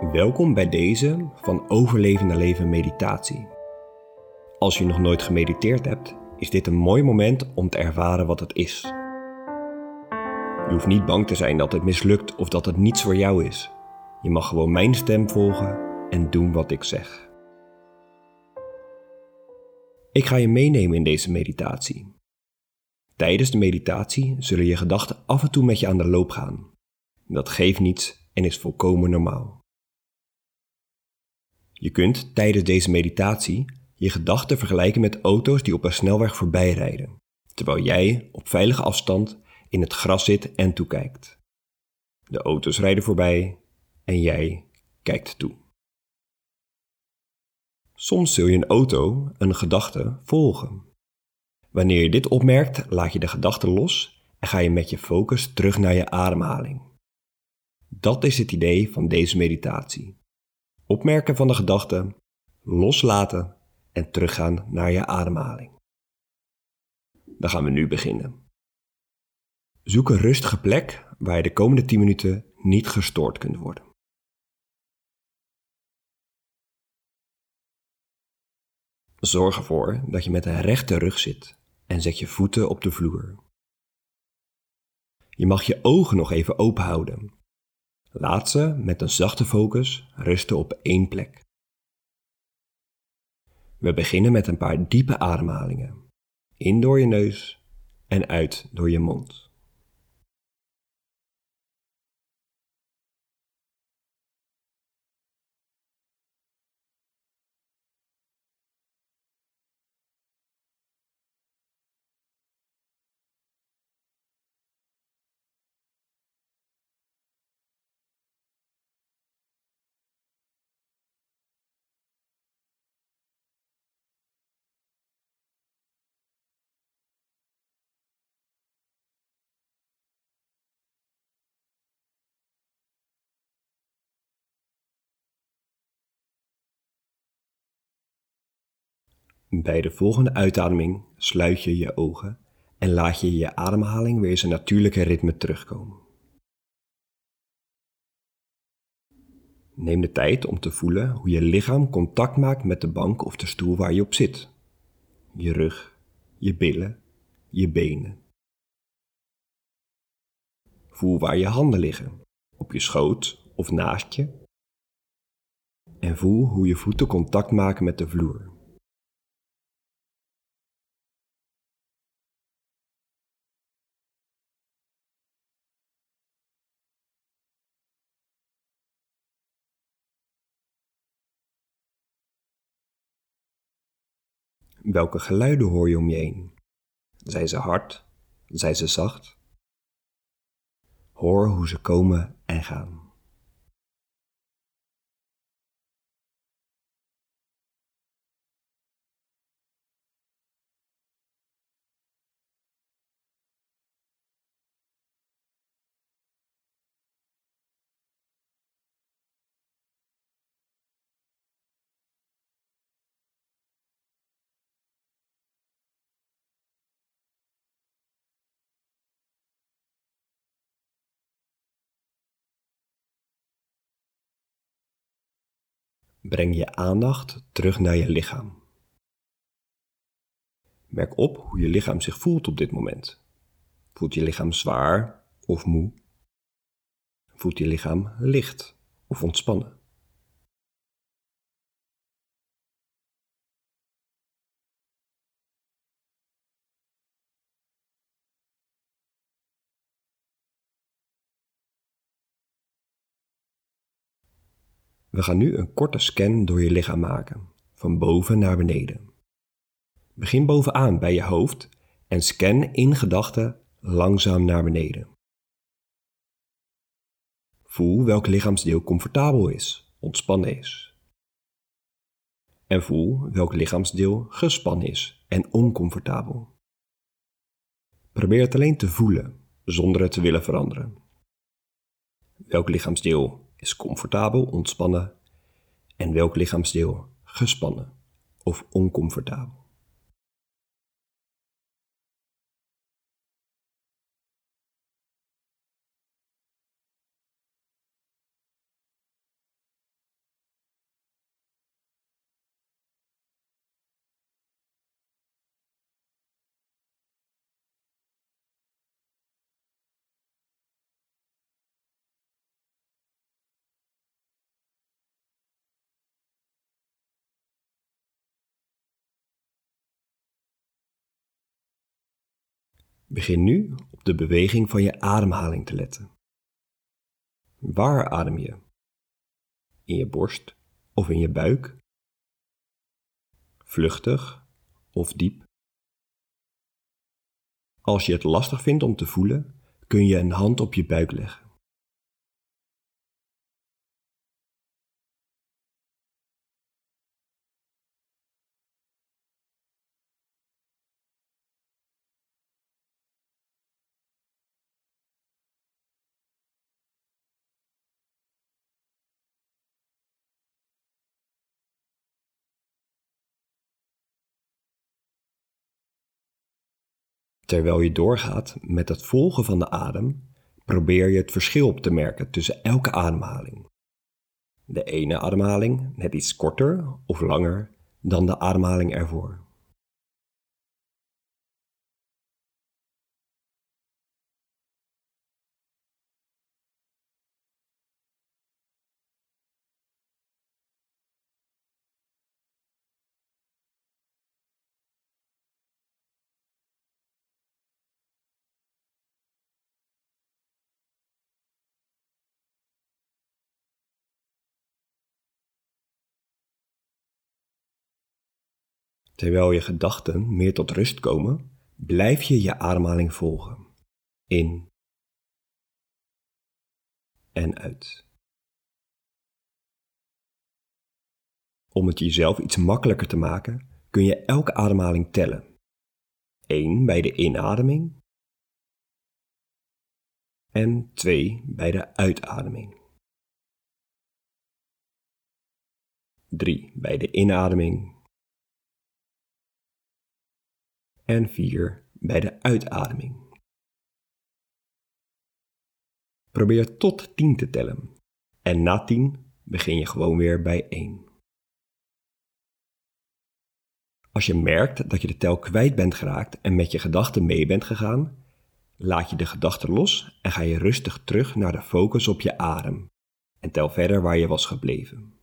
Welkom bij deze van Overleven naar Leven meditatie. Als je nog nooit gemediteerd hebt, is dit een mooi moment om te ervaren wat het is. Je hoeft niet bang te zijn dat het mislukt of dat het niets voor jou is. Je mag gewoon mijn stem volgen en doen wat ik zeg. Ik ga je meenemen in deze meditatie. Tijdens de meditatie zullen je gedachten af en toe met je aan de loop gaan. Dat geeft niets en is volkomen normaal. Je kunt tijdens deze meditatie je gedachten vergelijken met auto's die op een snelweg voorbij rijden, terwijl jij op veilige afstand in het gras zit en toekijkt. De auto's rijden voorbij en jij kijkt toe. Soms zul je een auto, een gedachte, volgen. Wanneer je dit opmerkt, laat je de gedachte los en ga je met je focus terug naar je ademhaling. Dat is het idee van deze meditatie opmerken van de gedachten, loslaten en teruggaan naar je ademhaling. Dan gaan we nu beginnen. Zoek een rustige plek waar je de komende 10 minuten niet gestoord kunt worden. Zorg ervoor dat je met een rechte rug zit en zet je voeten op de vloer. Je mag je ogen nog even open houden Laat ze met een zachte focus rusten op één plek. We beginnen met een paar diepe ademhalingen. In door je neus en uit door je mond. Bij de volgende uitademing sluit je je ogen en laat je je ademhaling weer zijn natuurlijke ritme terugkomen. Neem de tijd om te voelen hoe je lichaam contact maakt met de bank of de stoel waar je op zit. Je rug, je billen, je benen. Voel waar je handen liggen, op je schoot of naast je. En voel hoe je voeten contact maken met de vloer. Welke geluiden hoor je om je heen? Zijn ze hard? Zijn ze zacht? Hoor hoe ze komen en gaan. Breng je aandacht terug naar je lichaam. Merk op hoe je lichaam zich voelt op dit moment. Voelt je lichaam zwaar of moe? Voelt je lichaam licht of ontspannen? We gaan nu een korte scan door je lichaam maken, van boven naar beneden. Begin bovenaan bij je hoofd en scan in gedachten langzaam naar beneden. Voel welk lichaamsdeel comfortabel is, ontspannen is. En voel welk lichaamsdeel gespannen is en oncomfortabel. Probeer het alleen te voelen, zonder het te willen veranderen. Welk lichaamsdeel is comfortabel, ontspannen en welk lichaamsdeel gespannen of oncomfortabel. Begin nu op de beweging van je ademhaling te letten. Waar adem je? In je borst of in je buik? Vluchtig of diep? Als je het lastig vindt om te voelen, kun je een hand op je buik leggen. Terwijl je doorgaat met het volgen van de adem, probeer je het verschil op te merken tussen elke ademhaling. De ene ademhaling net iets korter of langer dan de ademhaling ervoor. Terwijl je gedachten meer tot rust komen, blijf je je ademhaling volgen. In en uit. Om het jezelf iets makkelijker te maken, kun je elke ademhaling tellen. 1 bij de inademing en 2 bij de uitademing. 3 bij de inademing en 4 bij de uitademing. Probeer tot 10 te tellen en na 10 begin je gewoon weer bij 1. Als je merkt dat je de tel kwijt bent geraakt en met je gedachten mee bent gegaan, laat je de gedachten los en ga je rustig terug naar de focus op je adem en tel verder waar je was gebleven.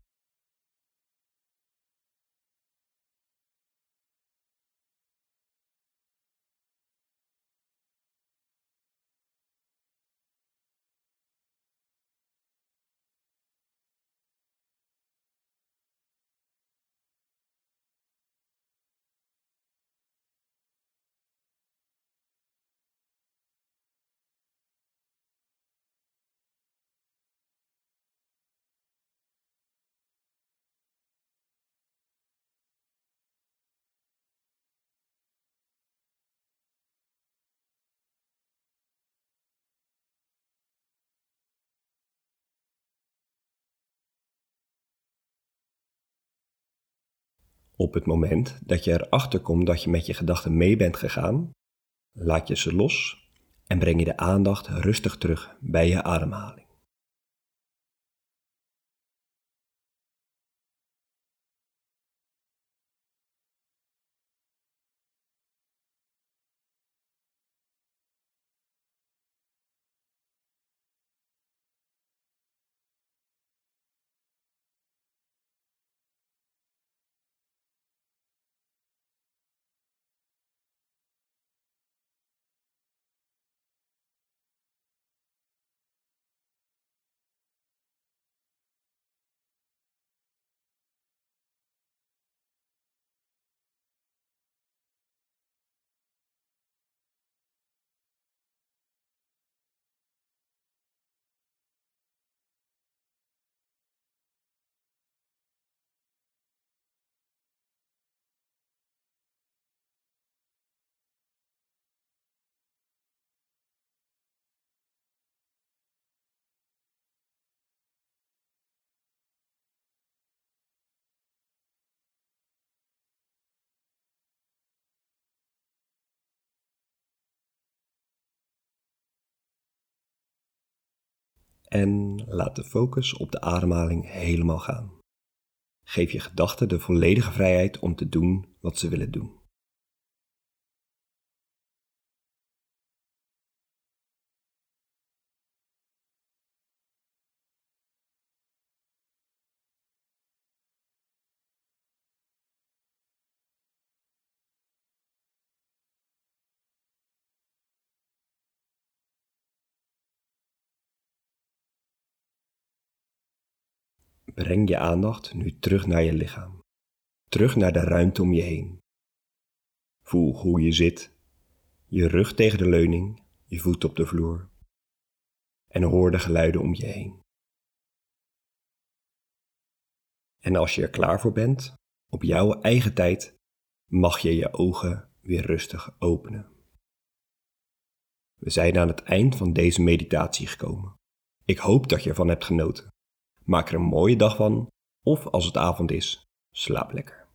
Op het moment dat je erachter komt dat je met je gedachten mee bent gegaan, laat je ze los en breng je de aandacht rustig terug bij je ademhaling. En laat de focus op de ademhaling helemaal gaan. Geef je gedachten de volledige vrijheid om te doen wat ze willen doen. Breng je aandacht nu terug naar je lichaam. Terug naar de ruimte om je heen. Voel hoe je zit, je rug tegen de leuning, je voet op de vloer. En hoor de geluiden om je heen. En als je er klaar voor bent, op jouw eigen tijd, mag je je ogen weer rustig openen. We zijn aan het eind van deze meditatie gekomen. Ik hoop dat je ervan hebt genoten. Maak er een mooie dag van, of als het avond is, slaap lekker.